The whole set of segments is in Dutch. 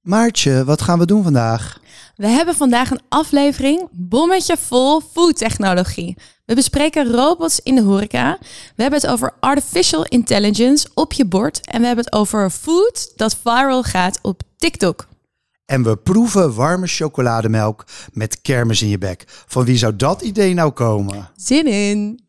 Maartje, wat gaan we doen vandaag? We hebben vandaag een aflevering bommetje vol foodtechnologie. We bespreken robots in de horeca. We hebben het over artificial intelligence op je bord. En we hebben het over food dat viral gaat op TikTok. En we proeven warme chocolademelk met kermis in je bek. Van wie zou dat idee nou komen? Zin in!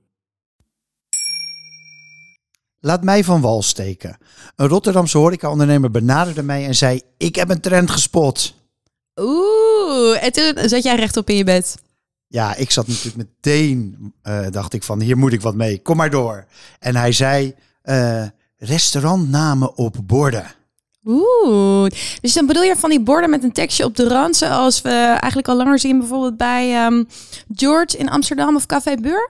Laat mij van wal steken. Een Rotterdamse horecaondernemer benaderde mij en zei... Ik heb een trend gespot. Oeh, en toen zat jij rechtop in je bed. Ja, ik zat natuurlijk meteen, eh, dacht ik van, hier moet ik wat mee. Kom maar door. En hij zei, eh, restaurantnamen op borden. Oeh, dus dan bedoel je van die borden met een tekstje op de rand, zoals we eigenlijk al langer zien bijvoorbeeld bij ehm, George in Amsterdam of Café Buur?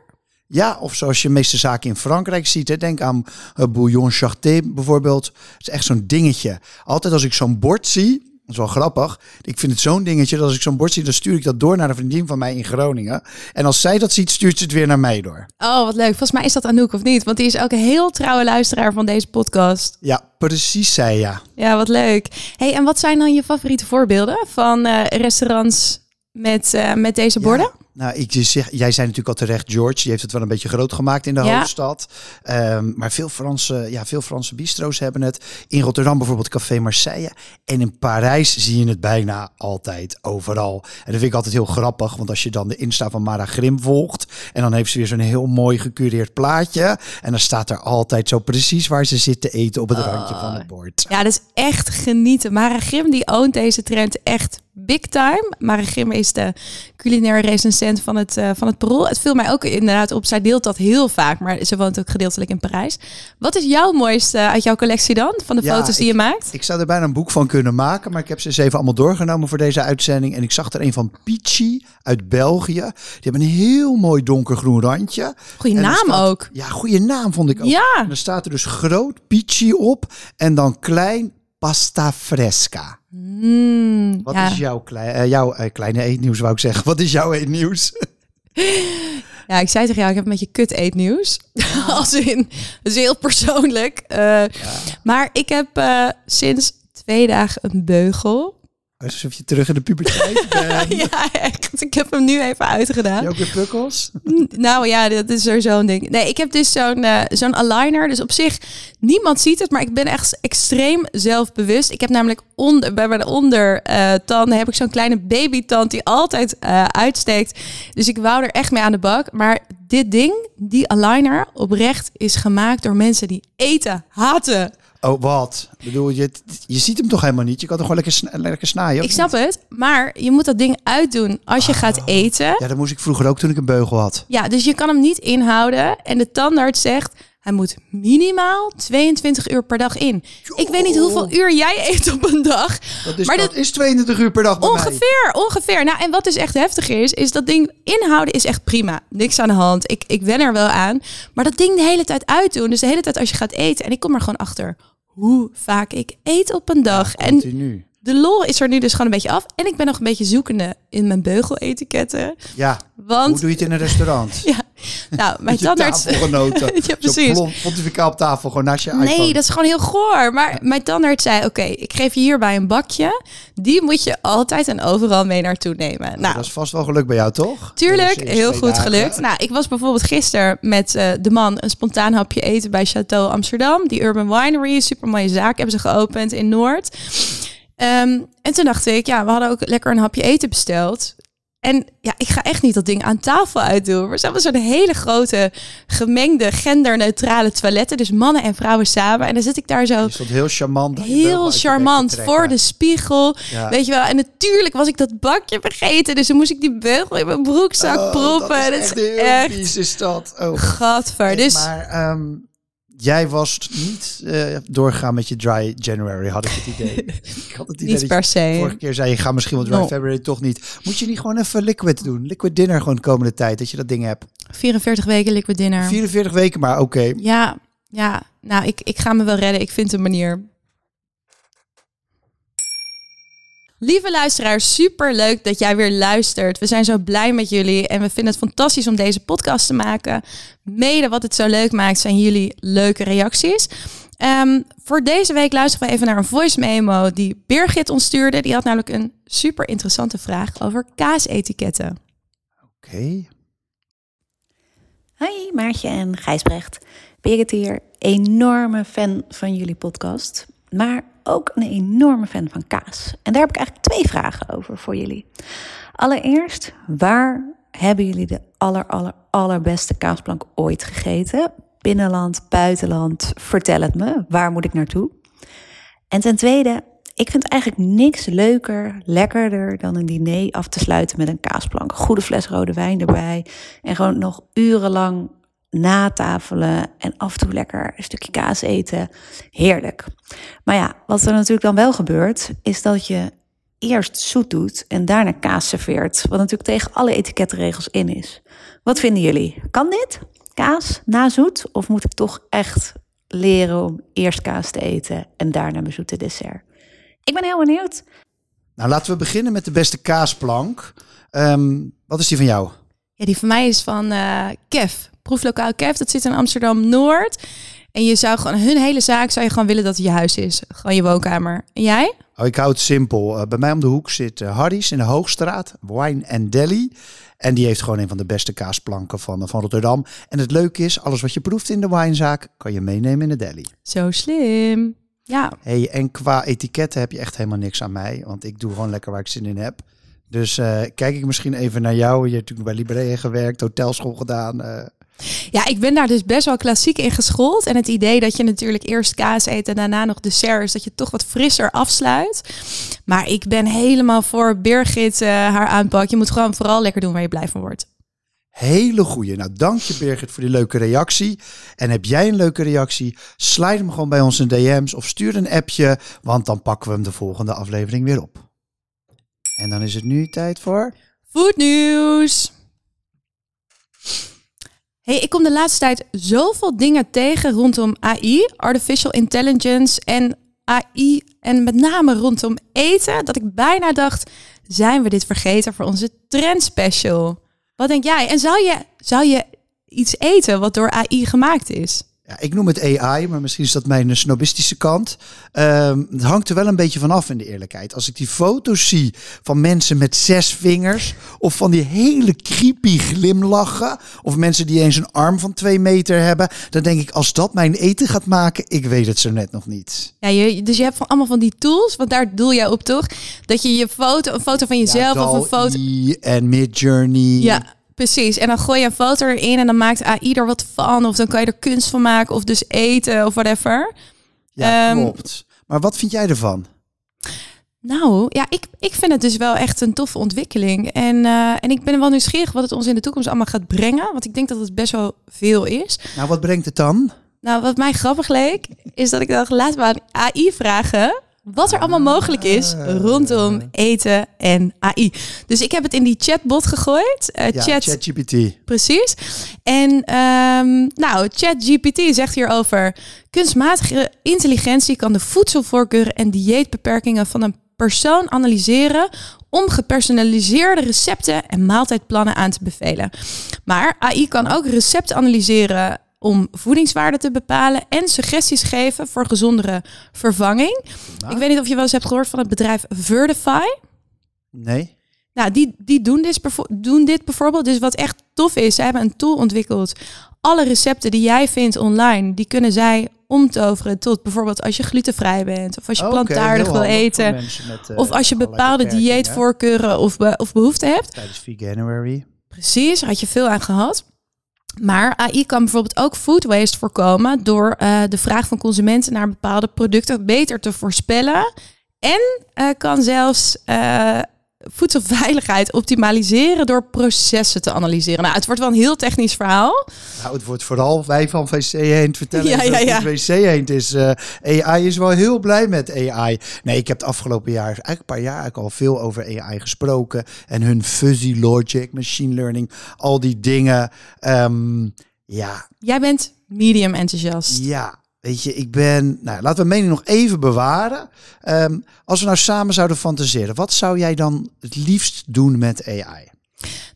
Ja, of zoals je de meeste zaken in Frankrijk ziet. Hè. Denk aan uh, Bouillon Charté bijvoorbeeld. Het is echt zo'n dingetje. Altijd als ik zo'n bord zie, dat is wel grappig. Ik vind het zo'n dingetje dat als ik zo'n bord zie, dan stuur ik dat door naar een vriendin van mij in Groningen. En als zij dat ziet, stuurt ze het weer naar mij door. Oh, wat leuk. Volgens mij is dat Anouk of niet? Want die is ook een heel trouwe luisteraar van deze podcast. Ja, precies zij ja. Ja, wat leuk. Hey, en wat zijn dan je favoriete voorbeelden van eh, restaurants met, eh, met deze borden? Ja. Nou, ik zeg, jij zei natuurlijk al terecht, George. Die heeft het wel een beetje groot gemaakt in de Ja. hoofdstad. Ehm, maar veel Franse, ja, veel Franse bistro's hebben het. In Rotterdam bijvoorbeeld Café Marseille. En in Parijs zie je het bijna altijd overal. En dat vind ik altijd heel grappig. Want als je dan de Insta van Mara Grim volgt. En dan heeft ze weer zo'n heel mooi gecureerd plaatje. En dan staat er altijd zo precies waar ze zit te eten op het randje van het bord. Ja, dat is echt genieten. Mara Grim die oont deze trend echt big time. Mara Grim is de culinaire recensent van het, eh, van het Parool. Het viel mij ook inderdaad op. Zij deelt dat heel vaak, maar ze woont ook gedeeltelijk in Parijs. Wat is jouw mooiste uit jouw collectie dan? Van de Ja, foto's die je maakt? Ik zou er bijna een boek van kunnen maken, maar ik heb ze eens even allemaal doorgenomen voor deze uitzending. En ik zag er een van Pichi uit België. Die hebben een heel mooi donkergroen randje. Goeie En naam staat- ook. Ja, goede naam vond ik ook. Ja. En er staat er dus groot Pichi op en dan klein pasta fresca. Mm, Wat ja. is jouw, klei- eh, jouw eh, kleine eetnieuws, wou ik zeggen. Wat is jouw eetnieuws? ja, ik zei tegen jou, ik heb een beetje kut eetnieuws. Als in, dat is heel persoonlijk. Eh, Maar ik heb eh, sinds twee dagen een beugel. Alsof je terug in de puberteit bent. Ja, echt. Ik heb hem nu even uitgedaan. Heb je ook weer pukkels? Nou ja, dat is sowieso een ding. Nee, ik heb dus zo'n eh, zo'n aligner. Dus op zich, niemand ziet het, maar ik ben echt extreem zelfbewust. Ik heb namelijk onder, bij mijn ondertanden heb ik zo'n kleine babytand die altijd eh, uitsteekt. Dus ik wou er echt mee aan de bak. Maar dit ding, die aligner, oprecht is gemaakt door mensen die eten haten. Oh, wat? Ik bedoel, je, je ziet hem toch helemaal niet? Je kan toch gewoon lekker, lekker snijden? Ik snap niet? het, maar je moet dat ding uitdoen als je gaat eten. Ja, dat moest ik vroeger ook toen ik een beugel had. Ja, dus je kan hem niet inhouden. En de tandarts zegt, hij moet minimaal 22 uur per dag in. Ik weet niet hoeveel uur jij eet op een dag. Dat is, Maar dat is 22 uur per dag bij mij. Ongeveer, ongeveer. Nou, en wat dus echt heftig is, is dat ding inhouden is echt prima. Niks aan de hand. Ik, ik wen er wel aan. Maar dat ding de hele tijd uitdoen. Dus de hele tijd als je gaat eten. En ik kom er gewoon achter hoe vaak ik eet op een dag. En Continu. de lol is er nu dus gewoon een beetje af. En ik ben nog een beetje zoekende in mijn beugeletiketten. Ja, Want hoe doe je het in een restaurant? ja, nou, mijn tandarts... tafelgenoten. Ja, Zo precies. plomp, pontificaal op tafel, gewoon naast je Nee, iPhone. dat is gewoon heel goor. Maar mijn tandarts zei, oké, ik geef je hierbij een bakje. Die moet je altijd en overal mee naartoe nemen. Nou, Dat is vast wel gelukt bij jou, toch? Tuurlijk, heel goed dagen. gelukt. Nou, ik was bijvoorbeeld gisteren met eh, de man een spontaan hapje eten bij Chateau Amsterdam. Die Urban Winery, super mooie zaak, hebben ze geopend in Noord. Ehm, en toen dacht ik, ja, we hadden ook lekker een hapje eten besteld. En ja, ik ga echt niet dat ding aan tafel uitdoen. Maar ze hebben zo'n hele grote, gemengde, genderneutrale toiletten. Dus mannen en vrouwen samen. En dan zit ik daar zo Je stond heel charmant. dat heel charmant voor de spiegel. Ja. Weet je wel. En natuurlijk was ik dat bakje vergeten. Dus dan moest ik die beugel in mijn broekzak Oh, proppen. Dat is Dat echt is heel echt vies, is dat. Oh. gadver. Dus Maar ehm, Jij was niet eh, doorgaan met je dry January, had ik het idee. ik had het idee Niet dat per se. vorige keer zei, je gaat misschien wel dry No. February, toch niet. Moet je niet gewoon even liquid doen? Liquid dinner gewoon de komende tijd, dat je dat ding hebt. 44 weken liquid dinner. 44 weken, maar oké. Ja, ja. Nou, ik, ik ga me wel redden. Ik vind een manier. Lieve luisteraars, super leuk dat jij weer luistert. We zijn zo blij met jullie en we vinden het fantastisch om deze podcast te maken. Mede wat het zo leuk maakt zijn jullie leuke reacties. Ehm, voor deze week luisteren we even naar een voice memo die Birgit ons stuurde. Die had namelijk een super interessante vraag over kaasetiketten. Oké. Hoi Maartje en Gijsbrecht. Birgit hier, enorme fan van jullie podcast, maar ook een enorme fan van kaas. En daar heb ik eigenlijk twee vragen over voor jullie. Allereerst, waar hebben jullie de aller, aller, allerbeste kaasplank ooit gegeten? Binnenland, buitenland, vertel het me. Waar moet ik naartoe? En ten tweede, ik vind eigenlijk niks leuker, lekkerder dan een diner af te sluiten met een kaasplank. Goede fles rode wijn erbij. En gewoon nog urenlang natafelen en af en toe lekker een stukje kaas eten. Heerlijk. Maar ja, wat er natuurlijk dan wel gebeurt, is dat je eerst zoet doet en daarna kaas serveert. Wat natuurlijk tegen alle etikettenregels in is. Wat vinden jullie? Kan dit? Kaas na zoet? Of moet ik toch echt leren om eerst kaas te eten en daarna mijn zoete dessert? Ik ben heel benieuwd. Nou, laten we beginnen met de beste kaasplank. Ehm, wat is die van jou? Ja, die van mij is van eh Kev. Proeflokaal Kev, dat zit in Amsterdam-Noord. En je zou gewoon, hun hele zaak zou je gewoon willen dat het je huis is. Gewoon je woonkamer. En jij? Oh, ik hou het simpel. Eh, bij mij om de hoek zit Harry's in de Hoogstraat, Wine and Deli. En die heeft gewoon een van de beste kaasplanken van, eh, van Rotterdam. En het leuke is, alles wat je proeft in de winezaak, kan je meenemen in de deli. Zo slim. Ja, Hey, en qua etiketten heb je echt helemaal niks aan mij. Want ik doe gewoon lekker waar ik zin in heb. Dus kijk ik misschien even naar jou. Je hebt natuurlijk bij Librea gewerkt, hotelschool gedaan. Ja, ik ben daar dus best wel klassiek in geschoold. En het idee dat je natuurlijk eerst kaas eet en daarna nog dessert, is dat je toch wat frisser afsluit. Maar ik ben helemaal voor Birgit eh, haar aanpak. Je moet gewoon vooral lekker doen waar je blij van wordt. Hele goeie. Nou, dank je Birgit voor die leuke reactie. En heb jij een leuke reactie? Slide hem gewoon bij ons in DM's of stuur een appje, want dan pakken we hem de volgende aflevering weer op. En dan is het nu tijd voor... Foodnieuws. Hey, ik kom de laatste tijd zoveel dingen tegen rondom AI, artificial intelligence en AI en met name rondom eten, dat ik bijna dacht, zijn we dit vergeten voor onze trendspecial? Wat denk jij? En zou je, zou je iets eten wat door AI gemaakt is? Ja, ik noem het AI, maar misschien is dat mijn snobistische kant. Ehm, het hangt er wel een beetje vanaf in de eerlijkheid. Als ik die foto's zie van mensen met zes vingers, of van die hele creepy glimlachen, of mensen die eens een arm van twee meter hebben, dan denk ik, als dat mijn eten gaat maken, ik weet het zo net nog niet. Ja, je, dus je hebt van allemaal van die tools, want daar doel jij op toch? Dat je je foto, een foto van jezelf Ja, of een foto... En Midjourney. Ja, precies. En dan gooi je een foto erin en dan maakt AI er wat van. Of dan kan je er kunst van maken of dus eten of whatever. Ja, Ehm, klopt. Maar wat vind jij ervan? Nou, ja, ik, ik vind het dus wel echt een toffe ontwikkeling. En, eh, en ik ben wel nieuwsgierig wat het ons in de toekomst allemaal gaat brengen. Want ik denk dat het best wel veel is. Nou, wat brengt het dan? Nou, wat mij grappig leek, is dat ik dacht, laten we aan AI vragen wat er allemaal mogelijk is rondom eten en AI. Dus ik heb het in die chatbot gegooid. Eh, Ja, chat, ChatGPT. Precies. En ehm, nou, ChatGPT zegt hierover: kunstmatige intelligentie kan de voedselvoorkeuren en dieetbeperkingen van een persoon analyseren om gepersonaliseerde recepten en maaltijdplannen aan te bevelen. Maar AI kan ook recepten analyseren om voedingswaarde te bepalen en suggesties geven voor gezondere vervanging. Ik weet niet of je wel eens hebt gehoord van het bedrijf Vertify. Nee? Nou, die, die doen, dit bijvo- doen dit bijvoorbeeld. Dus wat echt tof is, ze hebben een tool ontwikkeld. Alle recepten die jij vindt online, die kunnen zij omtoveren tot bijvoorbeeld als je glutenvrij bent of als je plantaardig wil eten. met, eh, Of als je bepaalde dieetvoorkeuren of, be- of behoeften hebt. Tijdens Veganuary. Precies, had je veel aan gehad. Maar AI kan bijvoorbeeld ook food waste voorkomen door eh, de vraag van consumenten naar bepaalde producten beter te voorspellen. En eh, kan zelfs eh, voedselveiligheid optimaliseren door processen te analyseren. Nou, het wordt wel een heel technisch verhaal. Nou, het wordt vooral wij van VC Eend vertellen Ja, ja, ja. VC Eend is. eh, AI is wel heel blij met AI. Nee, ik heb het afgelopen jaar, eigenlijk een paar jaar eigenlijk al veel over AI gesproken. En hun fuzzy logic, machine learning, al die dingen. Ehm, ja, Jij bent medium enthousiast. ja. Weet je, ik ben. Nou, laten we mening nog even bewaren. Ehm, als we nou samen zouden fantaseren, wat zou jij dan het liefst doen met AI?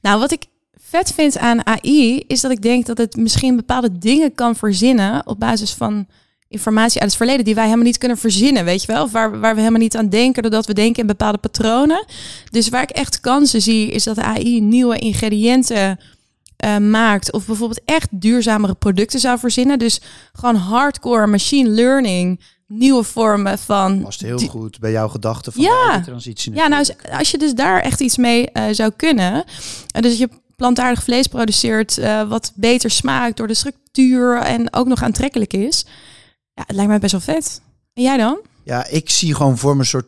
Nou, wat ik vet vind aan AI is dat ik denk dat het misschien bepaalde dingen kan verzinnen op basis van informatie uit het verleden die wij helemaal niet kunnen verzinnen, weet je wel? Of waar, waar we helemaal niet aan denken, doordat we denken in bepaalde patronen. Dus waar ik echt kansen zie, is dat AI nieuwe ingrediënten eh, maakt of bijvoorbeeld echt duurzamere producten zou verzinnen. Dus gewoon hardcore machine learning, nieuwe vormen van Past heel goed bij jouw gedachten van Ja. de transitie. ja, nou, als je dus daar echt iets mee eh, zou kunnen. en dus je plantaardig vlees produceert eh, wat beter smaakt door de structuur en ook nog aantrekkelijk is. Ja, het lijkt mij best wel vet. En jij dan? Ja, ik zie gewoon voor me een soort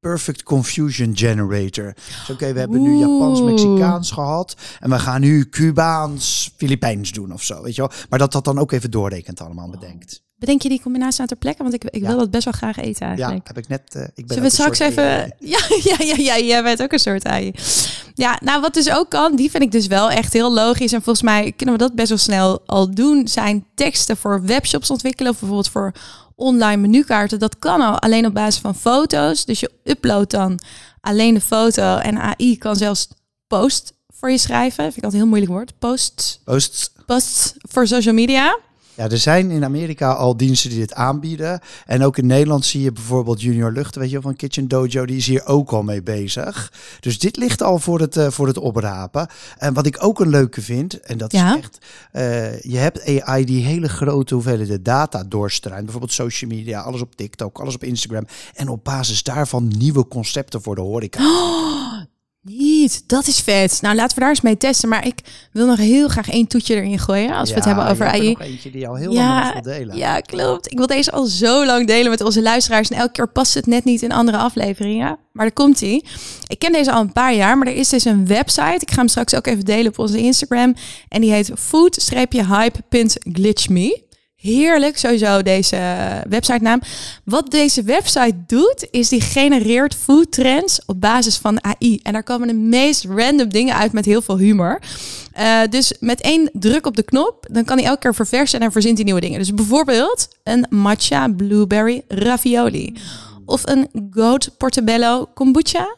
perfect confusion generator. Dus oké, we hebben nu Japans, Oeh. Mexicaans gehad. En we gaan nu Cubaans, Filipijns doen of zo, weet je wel. Maar dat dat dan ook even doorrekent allemaal bedenkt. Bedenk je die combinatie aan ter plekke? Want ik, ik Ja. wil dat best wel graag eten Ja, eigenlijk. heb ik net... eh, ik ben Zullen we straks even... Ja, ja, ja, ja, jij bent ook een soort AI. Ja, nou wat dus ook kan, die vind ik dus wel echt heel logisch. En volgens mij kunnen we dat best wel snel al doen. Zijn teksten voor webshops ontwikkelen. Of bijvoorbeeld voor online menukaarten. Dat kan al alleen op basis van foto's. Dus je uploadt dan alleen de foto. En AI kan zelfs post voor je schrijven. Vind ik altijd een heel moeilijk woord. Post, Posts. post voor social media. Ja, er zijn in Amerika al diensten die dit aanbieden. En ook in Nederland zie je bijvoorbeeld Junior Lucht, weet je wel, van Kitchen Dojo, die is hier ook al mee bezig. Dus dit ligt al voor het, eh, voor het oprapen. En wat ik ook een leuke vind, en dat Ja. is echt, eh, je hebt AI die hele grote hoeveelheden data doorstruint. Bijvoorbeeld social media, alles op TikTok, alles op Instagram. En op basis daarvan nieuwe concepten voor de horeca. Niet, dat is vet. Nou, laten we daar eens mee testen. Maar ik wil nog heel graag één toetje erin gooien. Als we het hebben over er AI. nog eentje die al heel lang wil delen. Ja, klopt. Ik wil deze al zo lang delen met onze luisteraars. En elke keer past het net niet in andere afleveringen. Maar daar komt hij. Ik ken deze al een paar jaar, maar er is dus een website. Ik ga hem straks ook even delen op onze Instagram. En die heet food-hype.glitchme. Heerlijk, sowieso deze website naam. Wat deze website doet, is die genereert food trends op basis van AI. En daar komen de meest random dingen uit met heel veel humor. Eh, dus met één druk op de knop, dan kan hij elke keer verversen en verzint hij nieuwe dingen. Dus bijvoorbeeld een matcha blueberry ravioli. Of een goat portobello kombucha.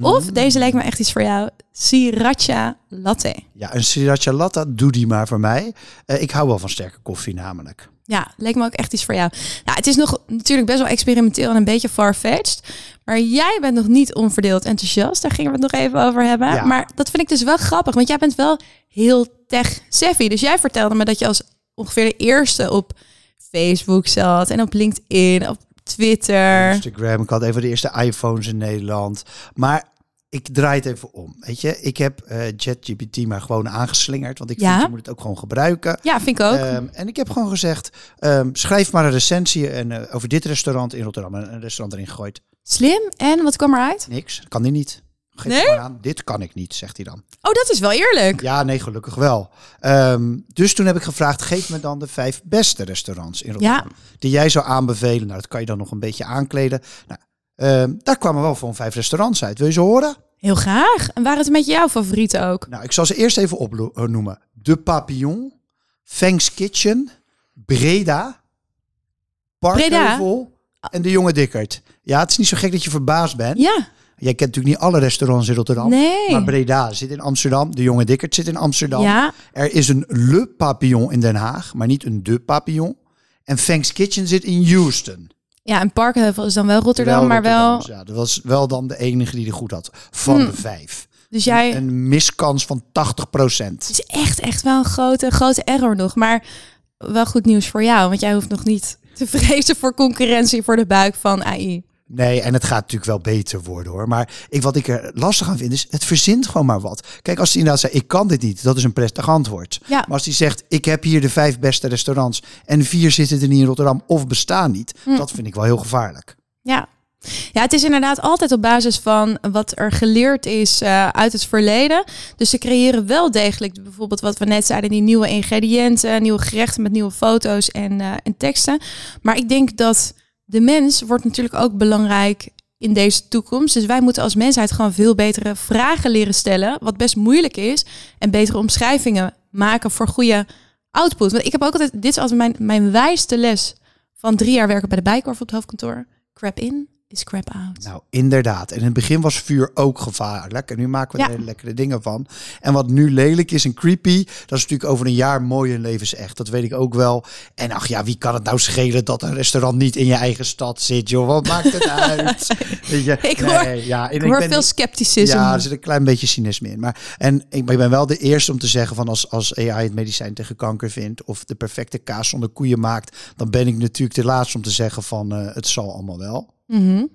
Of, deze lijkt me echt iets voor jou, sriracha latte. Ja, een sriracha latte, doe die maar voor mij. Eh, ik hou wel van sterke koffie namelijk. Ja, lijkt me ook echt iets voor jou. Nou, het is nog natuurlijk best wel experimenteel en een beetje farfetched. Maar jij bent nog niet onverdeeld enthousiast. Daar gingen we het nog even over hebben. Ja. Maar dat vind ik dus wel grappig, want jij bent wel heel tech-savvy. Dus jij vertelde me dat je als ongeveer de eerste op Facebook zat en op LinkedIn, op Twitter. Instagram. Ik had even de eerste iPhones in Nederland. Maar ik draai het even om. Weet je, ik heb eh ChatGPT maar gewoon aangeslingerd. Want ik Ja. vind je moet het ook gewoon gebruiken. Ja, vind ik ook. Ehm, en ik heb gewoon gezegd, ehm, schrijf maar een recensie en, eh, over dit restaurant in Rotterdam. Een, een restaurant erin gegooid. Slim. En wat kwam eruit? Niks, kan die niet. Geef Nee? aan. Dit kan ik niet, zegt hij dan. Oh, dat is wel eerlijk. Ja, nee, gelukkig wel. Ehm, dus toen heb ik gevraagd, geef me dan de vijf beste restaurants in Rotterdam. Die jij zou aanbevelen. Nou, dat kan je dan nog een beetje aankleden. Nou, ehm, daar kwamen wel gewoon vijf restaurants uit. Wil je ze horen? Heel graag. En waren het beetje jouw favorieten ook? Nou, ik zal ze eerst even opnoemen. De Papillon, Feng's Kitchen, Breda, Parkheuvel en De Jonge Dikkert. Ja, het is niet zo gek dat je verbaasd bent. Ja. Jij kent natuurlijk niet alle restaurants in Rotterdam. Nee. Maar Breda zit in Amsterdam. De Jonge Dikkert zit in Amsterdam. Ja. Er is een Le Papillon in Den Haag, maar niet een De Papillon. En Feng's Kitchen zit in Houston. Ja, en Parkheuvel is dan wel Rotterdam, Wel maar wel... Ja, dat was wel dan de enige die er goed had. Van Hm. de vijf. Dus jij... Een miskans van 80% Het is echt, echt wel een grote, grote error nog. Maar wel goed nieuws voor jou, want jij hoeft nog niet te vrezen voor concurrentie voor de buik van AI. Nee, en het gaat natuurlijk wel beter worden hoor. Maar ik, wat ik er lastig aan vind is, het verzint gewoon maar wat. Kijk, als hij inderdaad zei, ik kan dit niet, dat is een prettig antwoord. Ja. Maar als hij zegt, ik heb hier de vijf beste restaurants en vier zitten er niet in Rotterdam of bestaan niet, Hm. dat vind ik wel heel gevaarlijk. Ja. Ja, het is inderdaad altijd op basis van wat er geleerd is eh, uit het verleden. Dus ze creëren wel degelijk, bijvoorbeeld wat we net zeiden, die nieuwe ingrediënten, nieuwe gerechten met nieuwe foto's en, eh, en teksten. Maar ik denk dat de mens wordt natuurlijk ook belangrijk in deze toekomst. Dus wij moeten als mensheid gewoon veel betere vragen leren stellen, wat best moeilijk is, en betere omschrijvingen maken voor goede output. Want ik heb ook altijd, dit is altijd mijn, mijn wijste les van drie jaar werken bij de Bijkorf op het hoofdkantoor. Crap in is crap out. Nou, inderdaad. En in het begin was vuur ook gevaarlijk. En nu maken we Ja. er hele lekkere dingen van. En wat nu lelijk is en creepy, dat is natuurlijk over een jaar mooi en levensecht. Dat weet ik ook wel. En ach ja, wie kan het nou schelen dat een restaurant niet in je eigen stad zit, joh? Wat maakt het uit? Weet je? Ik hoor- ja, en Ik hoor ben veel scepticisme. Ja, er zit een klein beetje cynisme in. Maar, en ik, maar ik ben wel de eerste om te zeggen van als, als AI het medicijn tegen kanker vindt of de perfecte kaas zonder koeien maakt, dan ben ik natuurlijk de laatste om te zeggen van eh, het zal allemaal wel. Mhm.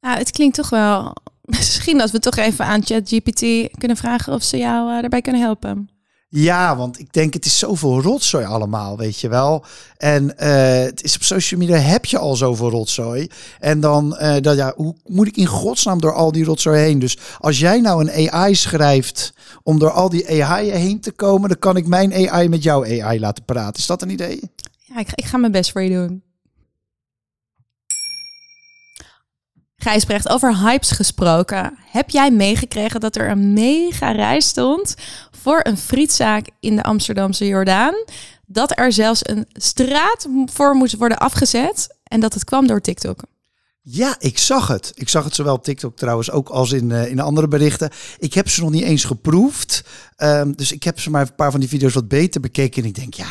Nou, het klinkt toch wel. Misschien dat we toch even aan ChatGPT kunnen vragen of ze jou eh, daarbij kunnen helpen. Ja, want ik denk het is zoveel rotzooi allemaal, weet je wel. En eh, het is op social media heb je al zoveel rotzooi. En dan, eh dat, ja, hoe moet ik in godsnaam door al die rotzooi heen? Dus als jij nou een AI schrijft om door al die AI heen te komen, dan kan ik mijn AI met jouw AI laten praten. Is dat een idee? Ja, ik, ga- ik ga mijn best voor je doen. Gijsbrecht, over hypes gesproken. Heb jij meegekregen dat er een mega rij stond voor een frietzaak in de Amsterdamse Jordaan? Dat er zelfs een straat voor moest worden afgezet en dat het kwam door TikTok. Ja, ik zag het. Ik zag het zowel op TikTok trouwens ook als in, eh, in andere berichten. Ik heb ze nog niet eens geproefd. Ehm, dus ik heb ze maar een paar van die video's wat beter bekeken. En ik denk, ja,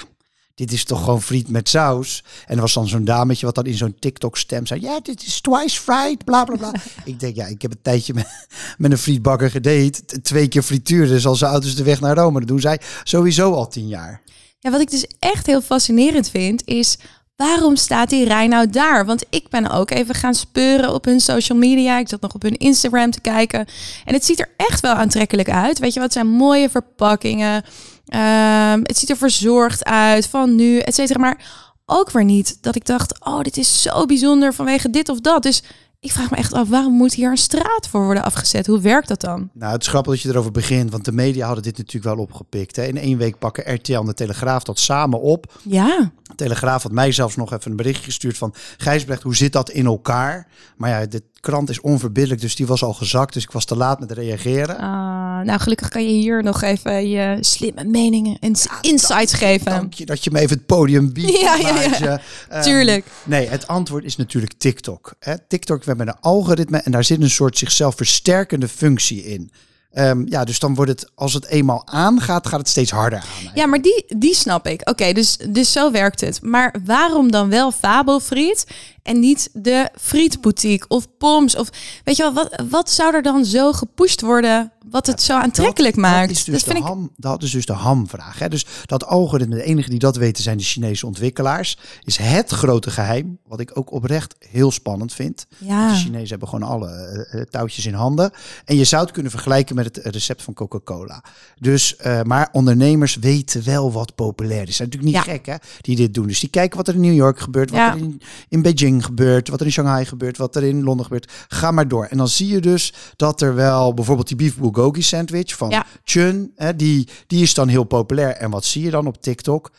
dit is toch gewoon friet met saus. En er was dan zo'n dametje wat dan in zo'n TikTok stem zei. Ja, dit is twice fried, bla bla bla. ik denk, ja, ik heb een tijdje met, met een frietbakker gedate. Twee keer frituur, dus al zo oud is de weg naar Rome. Dat doen zij sowieso al tien jaar. Ja, wat ik dus echt heel fascinerend vind, is waarom staat die rij nou daar? Want ik ben ook even gaan speuren op hun social media. Ik zat nog op hun Instagram te kijken. En het ziet er echt wel aantrekkelijk uit. Weet je wat, zijn mooie verpakkingen. Ehm, het ziet er verzorgd uit van nu, et cetera. Maar ook weer niet dat ik dacht, oh, dit is zo bijzonder vanwege dit of dat. Dus ik vraag me echt af, waarom moet hier een straat voor worden afgezet? Hoe werkt dat dan? Nou, het is grappig dat je erover begint, want de media hadden dit natuurlijk wel opgepikt. Hè. In één week pakken RTL en de Telegraaf dat samen op. Ja, Telegraaf had mij zelfs nog even een berichtje gestuurd van... Gijsbrecht, hoe zit dat in elkaar? Maar ja, de krant is onverbiddelijk, dus die was al gezakt. Dus ik was te laat met reageren. Ah, nou gelukkig kan je hier nog even je slimme meningen en insights geven. Dank je dat je me even het podium biedt. Ja, ja, ja. Maartje. Ehm, Tuurlijk. Nee, het antwoord is natuurlijk TikTok. Hè? TikTok, we hebben een algoritme en daar zit een soort zichzelf versterkende functie in. Ehm, ja, dus dan wordt het, als het eenmaal aangaat, gaat het steeds harder aan. Ja, maar die, die snap ik. Oké, dus, dus zo werkt het. Maar waarom dan wel Fabelfriet en niet de frietboutique of Poms? Of weet je wel, wat, wat zou er dan zo gepusht worden wat het zo aantrekkelijk dat, maakt? Dat is dus, de, vind ik. ham, dat is dus de hamvraag. Hè? Dus dat algoritme, de enige die dat weten zijn de Chinese ontwikkelaars. Is het grote geheim, wat ik ook oprecht heel spannend vind. Ja. De Chinezen hebben gewoon alle eh, eh, touwtjes in handen. En je zou het kunnen vergelijken met het eh, recept van Coca-Cola. Dus, maar ondernemers weten wel wat populair is. Is natuurlijk niet Ja. gek hè, die dit doen. Dus die kijken wat er in New York gebeurt, wat Ja. er in, in Beijing gebeurt, wat er in Shanghai gebeurt, wat er in Londen gebeurt. Ga maar door. En dan zie je dus dat er wel bijvoorbeeld die beef bulgogi sandwich van Ja. Chun, hè, die, die is dan heel populair. En wat zie je dan op TikTok?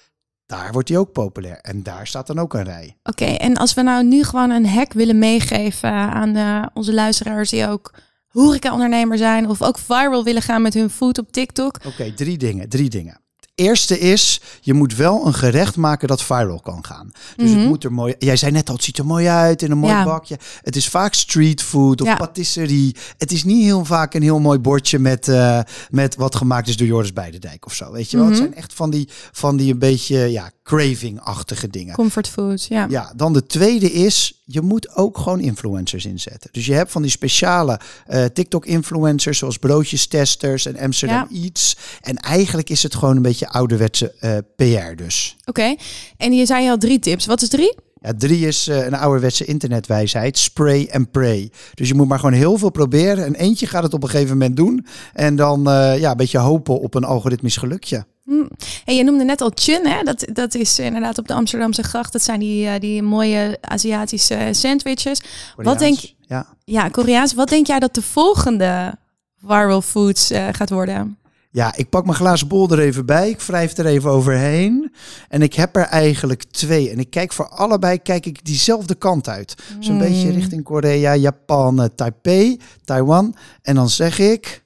Daar wordt die ook populair. En daar staat dan ook een rij. Oké, en als we nou nu gewoon een hack willen meegeven aan eh, onze luisteraars die ook horeca-ondernemer zijn of ook viral willen gaan met hun food op TikTok. Oké, drie dingen. Drie dingen. Eerste is, je moet wel een gerecht maken dat viral kan gaan. Dus het moet er mooi. Jij zei net al, het ziet er mooi uit in een mooi Ja. bakje. Het is vaak street food of Ja. patisserie. Het is niet heel vaak een heel mooi bordje met, eh, met wat gemaakt is door Joris Beidendijk of zo. Weet je wel? Het zijn echt van die, van die een beetje ja, craving-achtige dingen. Comfort food, ja. Ja, dan de tweede is, je moet ook gewoon influencers inzetten. Dus je hebt van die speciale eh, TikTok-influencers, zoals broodjestesters en Amsterdam Eats. En eigenlijk is het gewoon een beetje ouderwetse eh, PR dus. Oké, en je zei al drie tips. Wat is drie? Ja, drie is eh, een ouderwetse internetwijsheid, spray and pray. Dus je moet maar gewoon heel veel proberen. En eentje gaat het op een gegeven moment doen. En dan ja, een beetje hopen op een algoritmisch gelukje. Hm. En je noemde net al chun, hè? Dat, dat is inderdaad op de Amsterdamse gracht. Dat zijn die, eh, die mooie Aziatische sandwiches. Wat denk Koreaans, Ja. Ja, Koreaans. Wat denk jij dat de volgende viral foods eh, gaat worden? ja, ik pak mijn glazen bol er even bij. Ik wrijf er even overheen. En ik heb er eigenlijk twee. En ik kijk voor allebei kijk ik diezelfde kant uit. Zo'n Hmm. beetje richting Korea, Japan, eh, Taipei, Taiwan. En dan zeg ik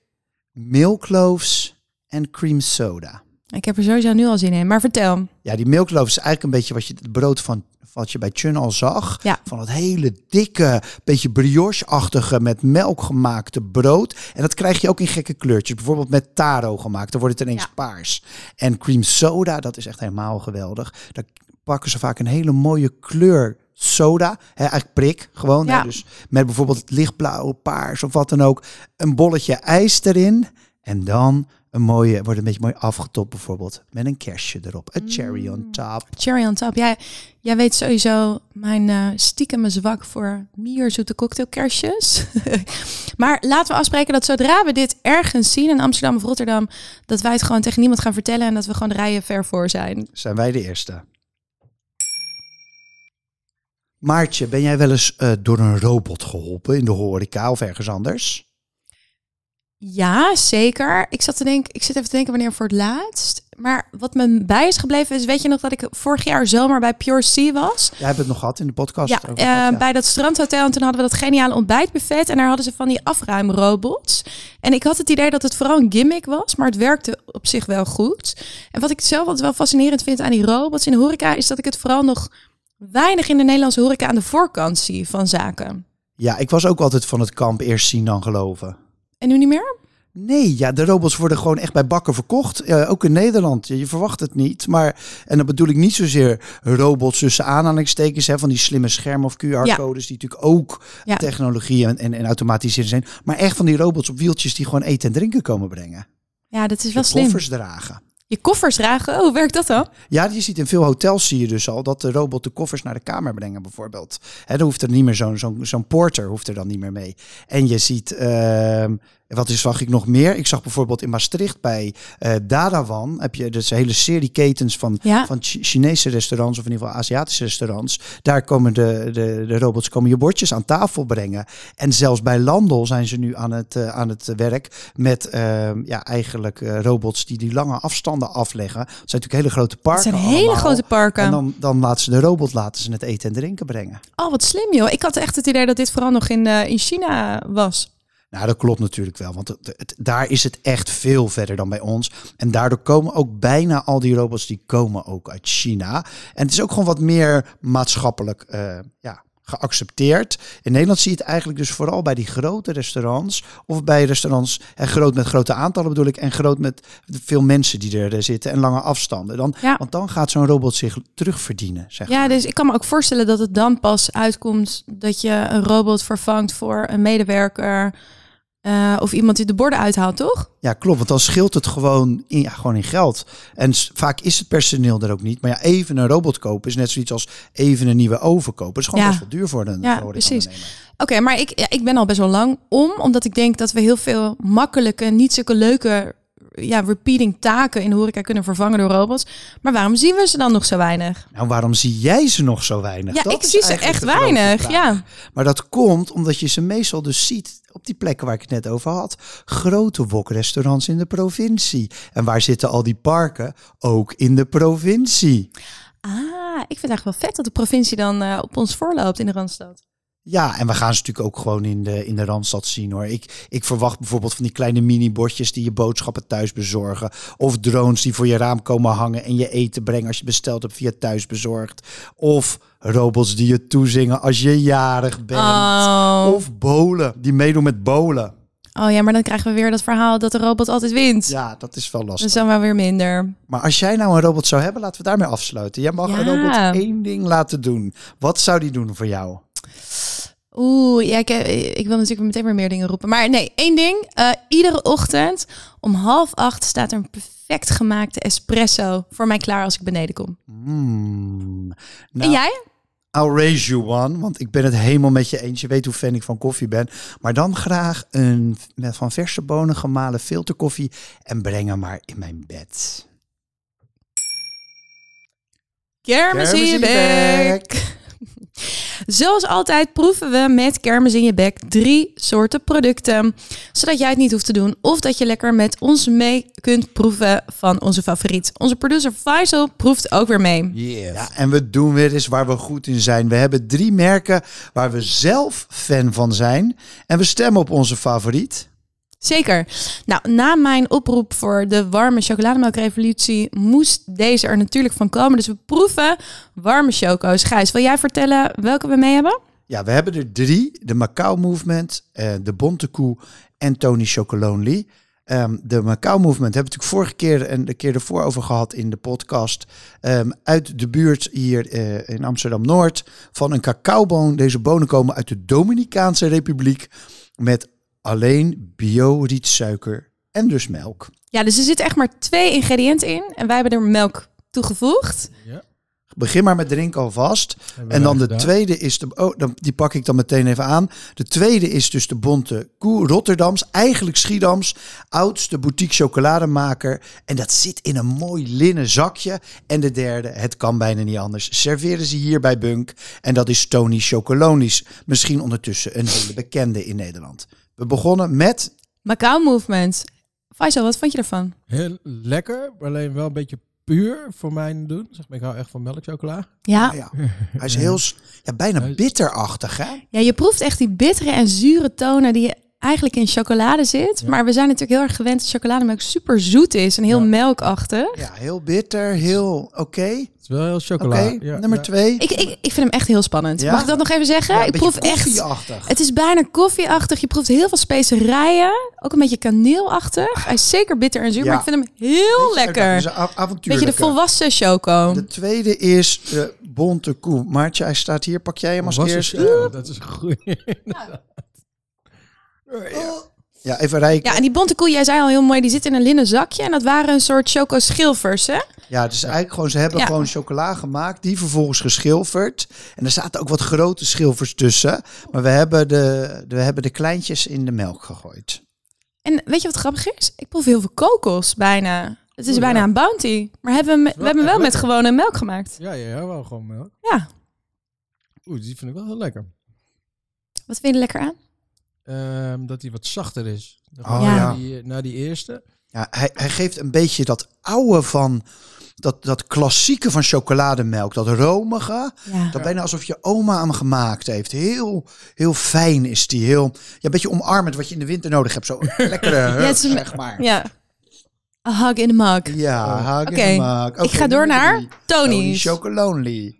milkloaves en cream soda. Ik heb er sowieso nu al zin in. Maar vertel. Ja, die milkloaf is eigenlijk een beetje wat je het brood van wat je bij Chun al zag. Ja. Van dat hele dikke, beetje brioche-achtige met melk gemaakte brood. En dat krijg je ook in gekke kleurtjes. Bijvoorbeeld met taro gemaakt. Dan wordt het ineens Ja. paars. En cream soda, dat is echt helemaal geweldig. Daar pakken ze vaak een hele mooie kleur soda. Hè, eigenlijk prik, gewoon. hè. Ja. Dus met bijvoorbeeld lichtblauw, paars of wat dan ook. Een bolletje ijs erin. En dan een mooie, wordt een beetje mooi afgetopt bijvoorbeeld. Met een kerstje erop. Een cherry on top. Cherry on top. Jij, jij weet sowieso mijn eh stiekem zwak voor mierzoete cocktailkersjes. maar laten we afspreken dat zodra we dit ergens zien in Amsterdam of Rotterdam, dat wij het gewoon tegen niemand gaan vertellen en dat we gewoon rijen ver voor zijn. Zijn wij de eerste. Maartje, ben jij wel eens eh, door een robot geholpen in de horeca of ergens anders? Ja, zeker. Ik zat te denken, ik zit even te denken wanneer voor het laatst. Maar wat me bij is gebleven is, weet je nog dat ik vorig jaar zomer bij Pure Sea was? Jij hebt het nog gehad in de podcast. Ja, eh, gehad, ja. bij dat strandhotel. En toen hadden we dat geniale ontbijtbuffet. En daar hadden ze van die afruimrobots. En ik had het idee dat het vooral een gimmick was. Maar het werkte op zich wel goed. En wat ik zelf altijd wel fascinerend vind aan die robots in de horeca... is dat ik het vooral nog weinig in de Nederlandse horeca aan de voorkant zie van zaken. ja, ik was ook altijd van het kamp eerst zien dan geloven. En nu niet meer? Nee, ja, de robots worden gewoon echt bij bakken verkocht. Eh, ook in Nederland. Je, je verwacht het niet. Maar, en dan bedoel ik niet zozeer robots tussen aanhalingstekens, hè, van die slimme schermen of QR-codes, die natuurlijk ook Ja. technologie en, en, en automatiseren zijn. Maar echt van die robots op wieltjes die gewoon eten en drinken komen brengen. Ja, dat is wel slim. koffers dragen. Je koffers dragen. Oh, werkt dat dan? Ja, je ziet in veel hotels zie je dus al dat de robot de koffers naar de kamer brengen bijvoorbeeld. Hè, dan hoeft er niet meer zo'n porter hoeft er dan niet meer mee. En je ziet, ehm, wat is, zag ik nog meer? Ik zag bijvoorbeeld in Maastricht bij eh Dadawan, heb je dus een hele serie ketens van, Ja. van Chi- Chinese restaurants of in ieder geval Aziatische restaurants. Daar komen de, de, de robots komen je bordjes aan tafel brengen. En zelfs bij Landel zijn ze nu aan het, eh, aan het werk met ehm, ja, eigenlijk eh, robots die die lange afstanden afleggen. Het zijn natuurlijk hele grote Het parken. zijn hele grote parken. En dan, dan laten ze de robot laten ze het eten en drinken brengen. Oh, wat slim joh. Ik had echt het idee dat dit vooral nog in, in China was. Nou, dat klopt natuurlijk wel, want het, het- daar is het echt veel verder dan bij ons. En daardoor komen ook bijna al die robots, die komen ook uit China. En het is ook gewoon wat meer maatschappelijk eh, ja, geaccepteerd. In Nederland zie je het eigenlijk dus vooral bij die grote restaurants. Of bij restaurants, en groot met grote aantallen bedoel ik, en groot met veel mensen die er zitten en lange afstanden. Dan, Ja. Want dan gaat zo'n robot zich terugverdienen, zeg Ja, maar. dus ik kan me ook voorstellen dat het dan pas uitkomt dat je een robot vervangt voor een medewerker eh, of iemand die de borden uithaalt, toch? Ja, klopt. Want dan scheelt het gewoon in, ja, gewoon in geld. En vaak is het personeel er ook niet. Maar ja, even een robot kopen is net zoiets als even een nieuwe oven kopen. Dat is gewoon Ja. best wel duur voor een Ja, precies. Oké, maar ik, ja, ik ben al best wel lang om, omdat ik denk dat we heel veel makkelijke, niet zulke leuke ja, repeating taken in de horeca kunnen vervangen door robots. Maar waarom zien we ze dan nog zo weinig? Nou, waarom zie jij ze nog zo weinig? Ja, Dat ik zie ze echt weinig. Ja. Maar dat komt omdat je ze meestal dus ziet op die plekken waar ik het net over had. Grote wokrestaurants in de provincie. En waar zitten al die parken? Ook in de provincie. Ah, ik vind het eigenlijk wel vet dat de provincie dan eh, op ons voorloopt in de Randstad. Ja, en we gaan ze natuurlijk ook gewoon in de, in de Randstad zien hoor. Ik, ik verwacht bijvoorbeeld van die kleine mini-bordjes die je boodschappen thuis bezorgen. Of drones die voor je raam komen hangen en je eten brengen als je besteld hebt via thuisbezorgd. Of robots die je toezingen als je jarig bent. Oh. Of bolen, die meedoen met bolen. oh ja, maar dan krijgen we weer dat verhaal dat de robot altijd wint. Ja, dat is wel lastig. dan wel weer minder. Maar als jij nou een robot zou hebben, laten we daarmee afsluiten. Jij mag een robot één ding laten doen. Wat zou die doen voor jou? Oeh, ja, ik, ik wil natuurlijk meteen weer meer dingen roepen. Maar nee, één ding. Eh, iedere ochtend om half acht staat er een perfect gemaakte espresso voor mij klaar als ik beneden kom. Hmm. en Nou, jij? I'll raise you one, want ik ben het helemaal met je eens. Je weet hoe fan ik van koffie ben. Maar dan graag een met van verse bonen gemalen filterkoffie en breng hem maar in mijn bed. Kermis in je bek. Zoals altijd proeven we met kermis in je bek drie soorten producten. Zodat jij het niet hoeft te doen. Of dat je lekker met ons mee kunt proeven van onze favoriet. Onze producer Faisal proeft ook weer mee. Yes. Ja, en we doen weer eens waar we goed in zijn. We hebben drie merken waar we zelf fan van zijn. En we stemmen op onze favoriet. Zeker. Nou, na mijn oproep voor de warme chocolademelkrevolutie moest deze er natuurlijk van komen. Dus we proeven warme choco's. Gijs, wil jij vertellen welke we mee hebben? Ja, we hebben er drie. De Macau Movement, eh, de Bonte Koe en Tony Chocolonely. Ehm, de Macau Movement hebben we natuurlijk vorige keer en de keer ervoor over gehad in de podcast. Ehm, uit de buurt hier eh, in Amsterdam-Noord van een cacaoboon. Deze bonen komen uit de Dominicaanse Republiek met alleen bio-rietsuiker en dus melk. Ja, dus er zitten echt maar twee ingrediënten in. En wij hebben er melk toegevoegd. Ja. Begin maar met drinken alvast. En dan de gedaan. tweede is de. Oh, dan, die pak ik dan meteen even aan. De tweede is dus de Bonte Koe Rotterdams. Eigenlijk Schiedams. Oudste boutique chocolademaker. En dat zit in een mooi linnen zakje. En de derde, het kan bijna niet anders. Serveren ze hier bij Bunk. En dat is Tony Chocolonies. Misschien ondertussen een hele bekende in Nederland. We begonnen met. Macau Movement. Faisal, wat vond je ervan? Heel lekker, maar alleen wel een beetje puur voor mij doen. Zeg maar, ik hou echt van melkchocola. Ja, Ah ja, hij is heel. Ja, bijna bitterachtig, hè? ja je proeft echt die bittere en zure tonen die eigenlijk in chocolade zit. Ja. Maar we zijn natuurlijk heel erg gewend dat chocolademelk super zoet is en heel Ja. melkachtig. Ja, heel bitter, heel oké. Het is wel heel Oké, chocola. Ja, nummer ja. twee. Ik, ik, ik vind hem echt heel spannend. Ja? Mag ik dat nog even zeggen? Ik proef echt. koffieachtig. Het is bijna koffieachtig. Je proeft heel veel specerijen. Ook een beetje kaneelachtig. Hij is zeker bitter en zuur, Ja. maar ik vind hem heel lekker. Beetje de volwassen choco. De tweede is de bonte koe. Maartje, hij staat hier. Pak jij hem als eerste? ja, dat is goed. Ja, even rijken. Ja, en die bonte koe, jij zei al heel mooi, die zit in een linnen zakje. En dat waren een soort choco schilfers, hè? Ja, het is eigenlijk gewoon, ze hebben Ja. gewoon chocola gemaakt, die vervolgens geschilferd. En er zaten ook wat grote schilfers tussen. Maar we hebben de, de- we hebben de kleintjes in de melk gegooid. En weet je wat grappig is? Ik proef heel veel kokos bijna. Het is Oeh, bijna ja. een bounty. Maar hebben we, we hebben hem wel met gewone melk gemaakt. Ja, ja, ja, wel gewoon melk. Ja, Oeh, die vind ik wel heel lekker. wat vind je er lekker aan? Ehm, dat hij wat zachter is. Oh, Ja. Die, na die eerste. Ja, hij, hij geeft een beetje dat oude van, dat, dat klassieke van chocolademelk. Dat romige. Ja. Dat bijna alsof je oma hem gemaakt heeft. Heel, heel fijn is die. Heel, ja, een beetje omarmend wat je in de winter nodig hebt. Zo lekkere hug, zeg maar. Ja. A hug in the mug. Ja, Oh. hug in Oké, the mug. ik Oké, ga door naar drie. Tony Tony's. Chocolonely.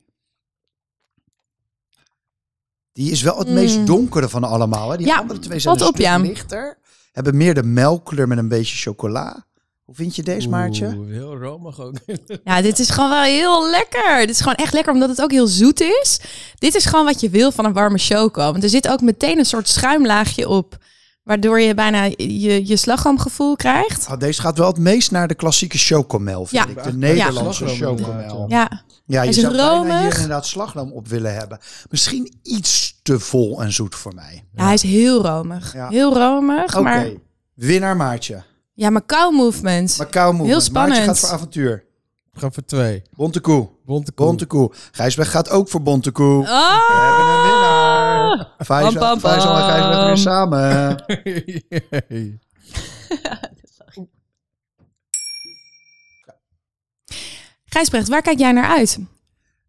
Die is wel het meest Mm. donkere van allemaal. Hè? Die Ja, andere twee zijn een op, ja. lichter. Hebben meer de melkkleur met een beetje chocola. Hoe vind je deze, Maartje? Oeh, heel romig ook. Ja, dit is gewoon wel heel lekker. Dit is gewoon echt lekker omdat het ook heel zoet is. Dit is gewoon wat je wil van een warme choco. Want er zit ook meteen een soort schuimlaagje op. Waardoor je bijna je, je slagroomgevoel krijgt. Oh, deze gaat wel het meest naar de klassieke chocomel, vind Ja. ik. De Nederlandse Ja. chocomel. Ja, Ja, je is zou bijna hier romig. inderdaad slagroom op willen hebben. Misschien iets te vol en zoet voor mij. ja hij is heel romig. Ja. Heel romig. Oké, Maar winnaar Maartje. ja, Macau Movement. Macau Movement. Heel spannend. Maartje gaat voor avontuur. We gaan voor twee. Bonte koe. Bonte koe. Bonte koe. Gijsberg gaat ook voor Bonte koe. Oh! We hebben een winnaar. Faisal, Pam, pam, Faisal en Gijsberg weer samen. Gijsbrecht, waar kijk jij naar uit?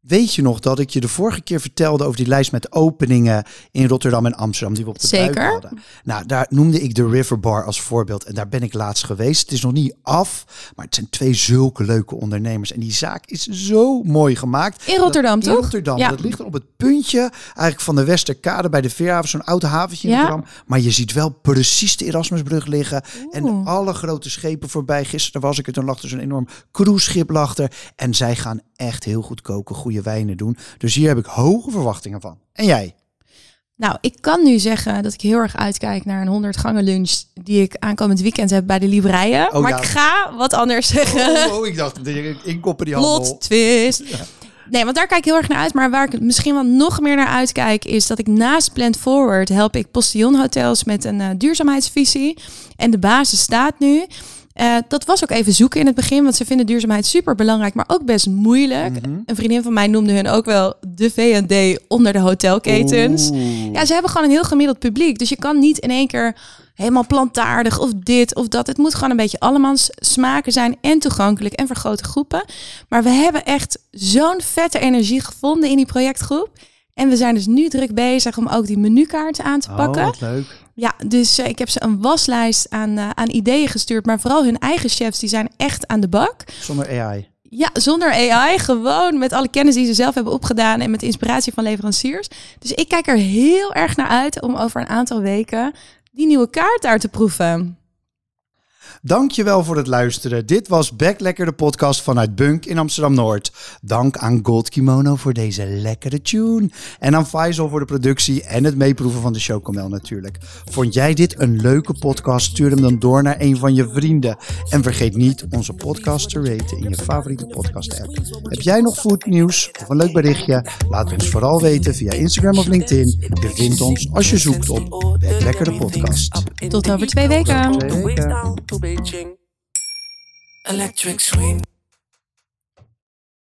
Weet je nog dat ik je de vorige keer vertelde over die lijst met openingen in Rotterdam en Amsterdam die we op de Zeker. buik hadden? Nou, daar noemde ik de River Bar als voorbeeld en daar ben ik laatst geweest. Het is nog niet af, maar het zijn twee zulke leuke ondernemers en die zaak is zo mooi gemaakt. In Rotterdam, Dat- in toch? Rotterdam. Ja. Dat ligt er op het puntje eigenlijk van de Westerkade bij de Veerhaven, zo'n oud haventje in Ja. Rotterdam. Maar je ziet wel precies de Erasmusbrug liggen en alle grote schepen voorbij. Gisteren was ik er, toen lag er zo'n enorm cruiseschip lag er. En zij gaan echt heel goed koken, goede wijnen doen. Dus hier heb ik hoge verwachtingen van. En jij? Nou, ik kan nu zeggen dat ik heel erg uitkijk naar een 100 gangen lunch die ik aankomend weekend heb bij de Libreien. Oh, maar ja. ik ga wat anders zeggen. Oh, ik dacht, ik inkoppen die handel. Plot twist. Nee, want daar kijk ik heel erg naar uit. Maar waar ik misschien wel nog meer naar uitkijk, is dat ik naast Plant Forward help ik postillon hotels met een eh, duurzaamheidsvisie. En de basis staat nu. Eh, dat was ook even zoeken in het begin, want ze vinden duurzaamheid super belangrijk, maar ook best moeilijk. Mhm. Een vriendin van mij noemde hun ook wel de V&D onder de hotelketens. Oeh. Ja, ze hebben gewoon een heel gemiddeld publiek. Dus je kan niet in één keer helemaal plantaardig of dit of dat. Het moet gewoon een beetje allemans smaken zijn en toegankelijk en voor grote groepen. Maar we hebben echt zo'n vette energie gevonden in die projectgroep. En we zijn dus nu druk bezig om ook die menukaarten aan te Oh, pakken. wat leuk. Ja, dus eh, ik heb ze een waslijst aan, eh, aan ideeën gestuurd. Maar vooral hun eigen chefs, die zijn echt aan de bak. Zonder AI. Ja, zonder AI. Gewoon met alle kennis die ze zelf hebben opgedaan. En met de inspiratie van leveranciers. Dus ik kijk er heel erg naar uit om over een aantal weken die nieuwe kaart daar te proeven. Dankjewel voor het luisteren. Dit was Back Lekker, de podcast vanuit Bunk in Amsterdam-Noord. Dank aan Gold Kimono voor deze lekkere tune. En aan Faisal voor de productie en het meeproeven van de chocomel natuurlijk. Vond jij dit een leuke podcast? Stuur hem dan door naar een van je vrienden. En vergeet niet onze podcast te raten in je favoriete podcast app. Heb jij nog foodnieuws of een leuk berichtje? Laat ons vooral weten via Instagram of LinkedIn. Je vindt ons als je zoekt op Back Lekker, de podcast. Tot over twee weken. Twee weken. reaching electric swing.